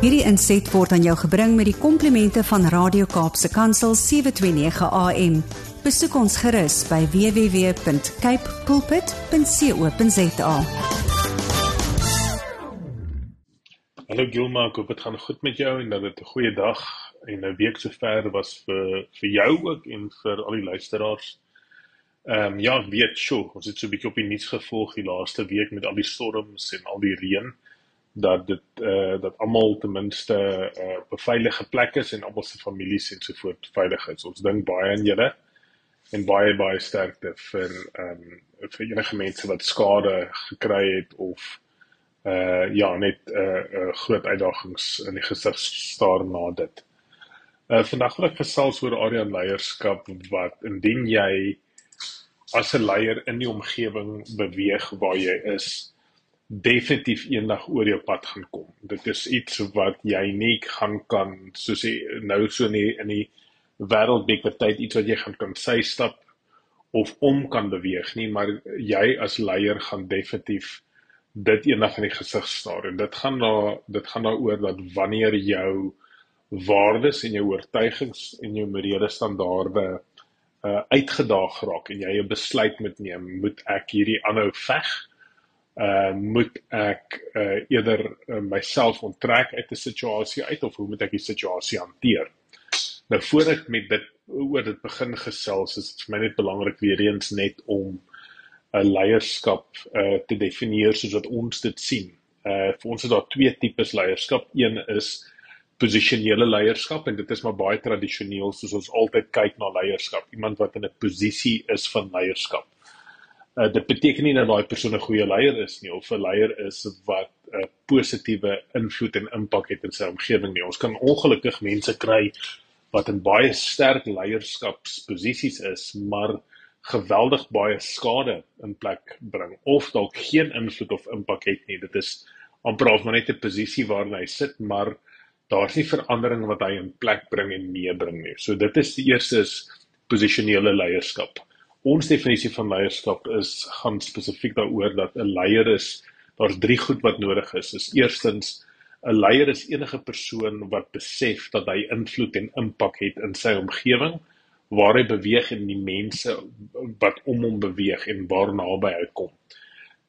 Hierdie inset word aan jou gebring met die komplimente van Radio Kaapse Kansel 729 AM. Besoek ons gerus by www.cape pulpit.co.za. Hallo Gilma, ek hoop dit gaan goed met jou en dat dit 'n goeie dag en 'n week sover was vir vir jou ook en vir al die luisteraars. Ehm um, ja, ek weet, sjoe, ons het so 'n bietjie op die nuus gevolg die laaste week met al die storms en al die reën dat dit eh uh, dat almal ten minste uh, beveilige plek is en almal se families en so voort veilig is. Ons dink baie aan julle en baie baie sterkte vir ehm um, vir enige mense wat skade gekry het of eh uh, ja, net uh, uh, groot uitdagings in die gesig staar na dit. Uh vandag wil ek gesels oor area leierskap wat indien jy as 'n leier in die omgewing beweeg waar jy is, definitief eendag oor jou pad gaan kom. Dit is iets wat jy nie gaan kan soos jy nou so in die, in die wêreldbeker tyd iets wat jy gaan kan sy stap of om kan beweeg nie, maar jy as leier gaan definitief dit eendag in die gesig staar en dit gaan daar dit gaan daaroor dat wanneer jou waardes en jou oortuigings en jou morele standaarde uh, uitgedaag raak en jy 'n besluit moet neem, moet ek hierdie aanhou veg uh moet ek uh eerder uh, myself onttrek uit 'n situasie uit of hoe moet ek die situasie hanteer? Nou voor ek met dit oor dit begin gesels, is dit vir my net belangrik weer eens net om 'n leierskap uh te definieer soos wat ons dit sien. Uh vir ons is daar twee tipes leierskap. Een is posisionele leierskap en dit is maar baie tradisioneel soos ons altyd kyk na leierskap. Iemand wat in 'n posisie is van leierskap uh, dit beteken nie dat daai persoon 'n goeie leier is nie of 'n leier is wat 'n uh, positiewe invloed en impak het in sy omgewing nie. Ons kan ongelukkig mense kry wat in baie sterk leierskapsposisies is, maar geweldig baie skade in plek bring of dalk geen invloed of impak het nie. Dit is amper of maar net 'n posisie waarin hy sit, maar daar's nie verandering wat hy in plek bring en meebring nie. So dit is die eerste is posisionele leierskap ons definisie van leierskap is gaan spesifiek daaroor dat 'n leier is daar's drie goed wat nodig is. Is eerstens 'n leier is enige persoon wat besef dat hy invloed en impak het in sy omgewing waar hy beweeg en die mense wat om hom beweeg en waar naby hy kom.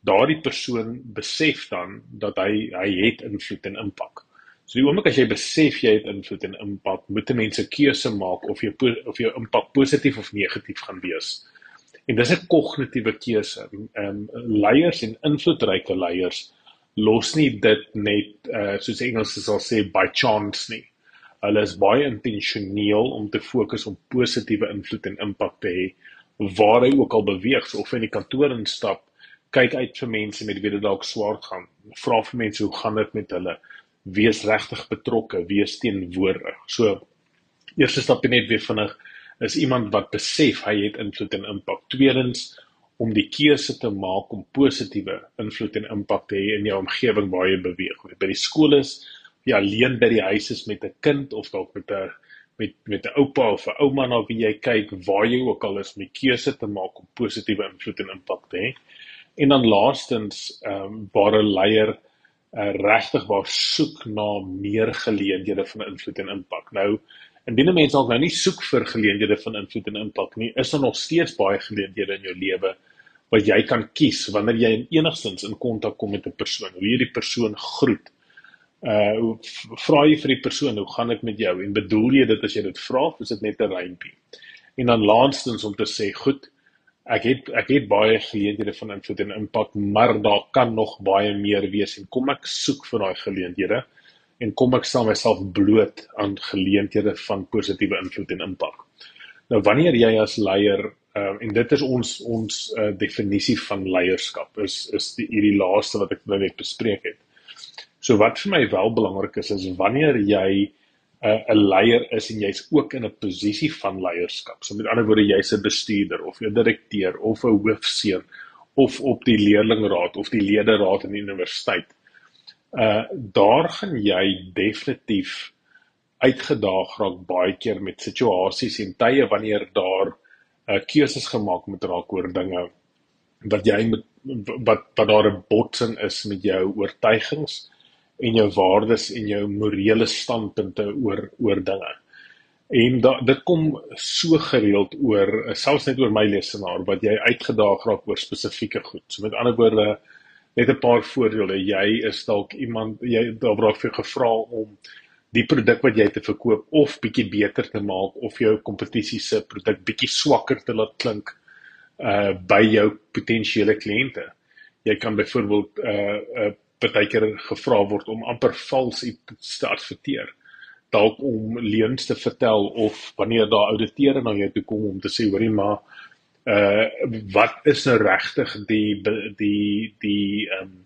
Daardie persoon besef dan dat hy hy het invloed en impak. So die oomblik as jy besef jy het invloed en impak, moet mense keuse maak of jy of jou impak positief of negatief gaan wees. En dis 'n kognitiewe keuse. Ehm um, leiers en invloedryke leiers los nie dit net uh soos Engels sal sê by chance nie. Hulle is baie intentioneel om te fokus op positiewe invloed en impak te hê waar hy ook al beweeg, so of in die kantoor instap, kyk uit vir mense met wie dit dalk swaar gaan. Vra vir mense hoe gaan dit met hulle? Wees regtig betrokke, wees teenwoordig. So eerste stap net weer vinnig is iemand wat besef hy het invloed en impak. Tweedens om die keuse te maak om positiewe invloed en impak te hê in jou omgewing waar jy beweeg. Of by die skool is, jy alleen by die huis is met 'n kind of dalk met 'n met met 'n oupa of 'n ouma na wie jy kyk, waar jy ook al is, om die keuse te maak om positiewe invloed en impak te hê. En dan laastens, ehm um, waar 'n leier uh, regtig waar soek na meer geleenthede van invloed en impak. Nou Indien 'n mens dalk nou nie soek vir geleenthede van invloed en impak nie, is daar nog steeds baie geleenthede in jou lewe wat jy kan kies wanneer jy enigstens in kontak kom met 'n persoon, hoe jy die persoon groet. Uh vra jy vir die persoon, hoe gaan dit met jou en bedoel jy dit as jy dit vra is dit net 'n rympie? En dan laastens om te sê, goed, ek het ek het baie geleenthede van invloed en impak, maar daar kan nog baie meer wees en kom ek soek vir daai geleenthede en kom ek stel myself bloot aan geleenthede van positiewe invloed en impak. Nou wanneer jy as leier uh, en dit is ons ons uh, definisie van leierskap is is die hierdie laaste wat ek nou net bespreek het. So wat vir my wel belangrik is is wanneer jy uh, 'n uh, leier is en jy's ook in 'n posisie van leierskap. So met ander woorde jy's 'n bestuurder of 'n direkteur of 'n hoofseun of op die leerlingraad of die lederaad in die universiteit uh daar gaan jy definitief uitgedaag raak baie keer met situasies en tye wanneer daar uh keuses gemaak moet raak oor dinge wat jy met wat wat daar 'n botsing is met jou oortuigings en jou waardes en jou morele standpunte oor oor dinge. En da, dit kom so gereeld oor selfs net oor my lesenaar wat jy uitgedaag raak oor spesifieke goed. So met ander woorde net 'n paar voorbeelde. Jy is dalk iemand jy daar word vir gevra om die produk wat jy te verkoop of bietjie beter te maak of jou kompetisie se produk bietjie swakker te laat klink uh by jou potensiële kliënte. Jy kan byvoorbeeld uh uh partykeer gevra word om amper vals iets te adverteer. Dalk om leuns te vertel of wanneer daar ouditeure na jou toe kom om te sê hoorie maar uh wat is nou regtig die die die ehm um,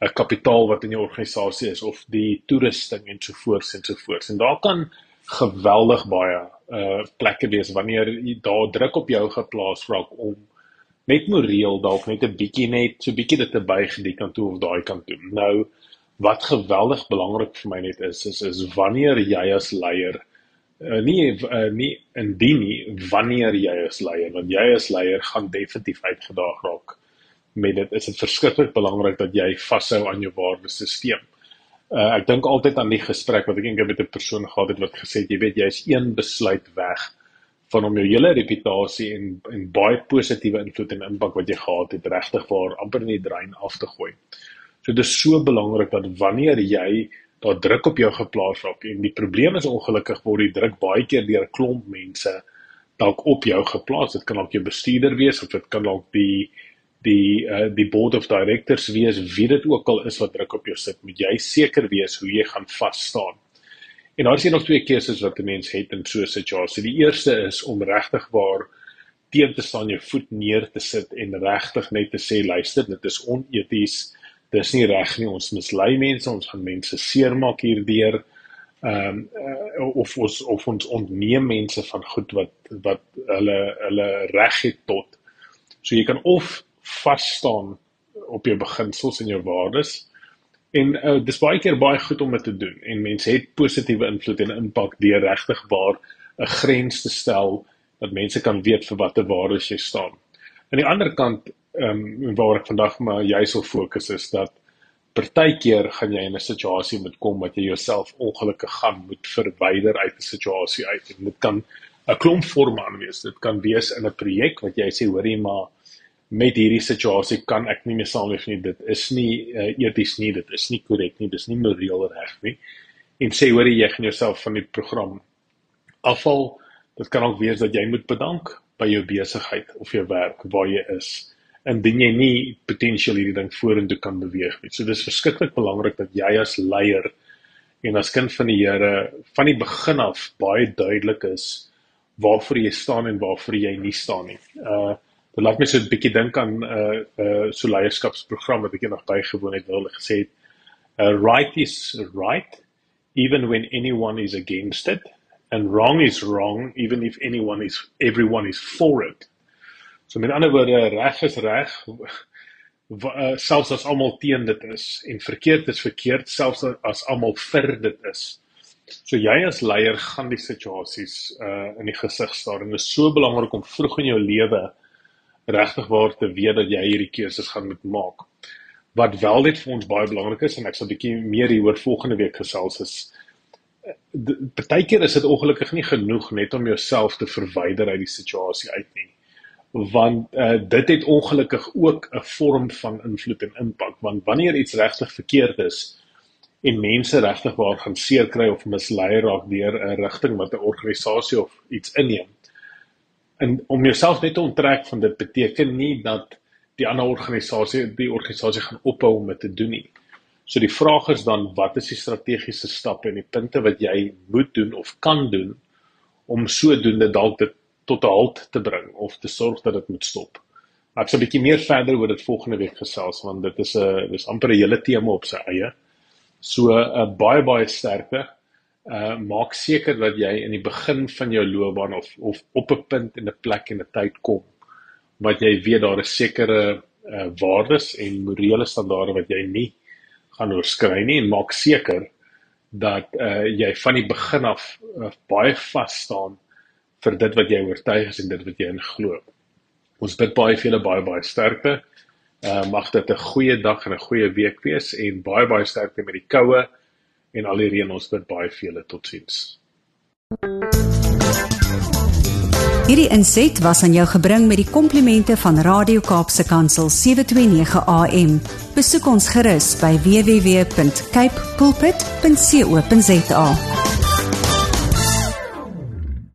'n kapitaal wat in jou organisasie is of die toerusting en so voort en so voort. En daar kan geweldig baie uh plekke wees wanneer daar druk op jou geplaas raak om net moreel dalk net 'n bietjie net so bietjie dit te buig die kant toe of daai kant toe. Nou wat geweldig belangrik vir my net is is is wanneer jy as leier uh, nie uh, nie indien nie wanneer jy as leier want jy as leier gaan definitief uitgedaag raak met dit is dit verskriklik belangrik dat jy vashou aan jou waardesisteem. Uh, ek dink altyd aan die gesprek wat ek eendag met 'n persoon gehad het wat gesê het jy weet jy's een besluit weg van om jou hele reputasie en en baie positiewe invloed en impak wat jy gehad het regtig vir amper in die drein af te gooi. So dit is so belangrik dat wanneer jy daar druk op jou geplaas raak en die probleem is ongelukkig word die druk baie keer deur 'n klomp mense dalk op jou geplaas. Dit kan dalk jou bestuurder wees of dit kan dalk die die uh, die board of directors wees wie dit ook al is wat druk op jou sit. Moet jy seker wees hoe jy gaan vas staan. En daar is hier nog twee keuses wat 'n mens het in so 'n situasie. Die eerste is om regtig waar teen te staan, jou voet neer te sit en regtig net te sê luister, dit is oneties. Dis nie reg nie. Ons mislei mense, ons gaan mense seermaak hierdeur. Ehm um, of ons of ons ontneem mense van goed wat wat hulle hulle reg het tot. So jy kan of vas staan op jou beginsels en jou waardes En uh, dis baie keer baie goed om dit te doen en mense het positiewe invloed en impak deur regtig waar 'n grens te stel dat mense kan weet vir watter waardes jy staan. Aan die ander kant, ehm um, waar ek vandag maar jy sal fokus is dat partykeer gaan jy in 'n situasie moet kom wat jy jouself ongelukkig gaan moet verwyder uit 'n situasie uit en dit kan 'n klomp vorme aan wees. Dit kan wees in 'n projek wat jy sê hoorie maar met hierdie situasie kan ek nie meer saamleef nie. Dit is nie uh, eties nie, dit is nie korrek nie, dis nie moreel reg nie. En sê hoor jy gaan jouself van die program afval. Dit kan ook wees dat jy moet bedank by jou besigheid of jou werk waar jy is indien jy nie potensieel hierdie ding vorentoe kan beweeg nie. So dis verskriklik belangrik dat jy as leier en as kind van die Here van die begin af baie duidelik is waarvoor jy staan en waarvoor jy nie staan nie. Uh Dit laat my so 'n bietjie dink aan 'n uh, uh, so leierskapsprogram wat ek eendag bygewoon het waar hulle gesê het uh, right is right even when anyone is against it and wrong is wrong even if anyone is everyone is for it. So met ander woorde reg is reg uh, selfs as almal teen dit is en verkeerd is verkeerd selfs as almal vir dit is. So jy as leier gaan die situasies uh in die gesig staar en dit is so belangrik om vroeg in jou lewe regtig waar te weet dat jy hierdie keuses gaan moet maak. Wat wel net vir ons baie belangrik is en ek sal 'n bietjie meer hieroor volgende week gesels is partykeer is dit ongelukkig nie genoeg net om jouself te verwyder uit die situasie uit nie. Want uh, dit het ongelukkig ook 'n vorm van invloed en impak want wanneer iets regtig verkeerd is en mense regtig waar gaan seer kry of mislei raak deur 'n rigting wat 'n organisasie of iets inneem en om jouself net te onttrek van dit beteken nie dat die ander organisasie die organisasie gaan ophou om dit te doen nie. So die vraag is dan wat is die strategiese stappe en die punte wat jy moet doen of kan doen om sodoende dalk dit tot 'n halt te bring of te sorg dat dit moet stop. Ek sal 'n bietjie meer verder oor dit volgende week gesels want dit is 'n dis amper 'n hele tema op sy eie. So 'n uh, baie baie sterker uh maak seker dat jy in die begin van jou loopbaan of of op 'n punt en 'n plek en 'n tyd kom wat jy weet daar is sekere uh waardes en morele standaarde wat jy nie gaan oorskry nie en maak seker dat uh jy van die begin af uh, baie vas staan vir dit wat jy oortuig is en dit wat jy in glo. Ons bid baie vir julle baie baie sterkte Uh mag dit 'n goeie dag en 'n goeie week wees en baie baie sterkte met die koue en al die reën ons bid baie vir julle totsiens. Hierdie inset was aan jou gebring met die komplimente van Radio Kaapse Kansel 729 AM. Besoek ons gerus by www.cape pulpit.co.za.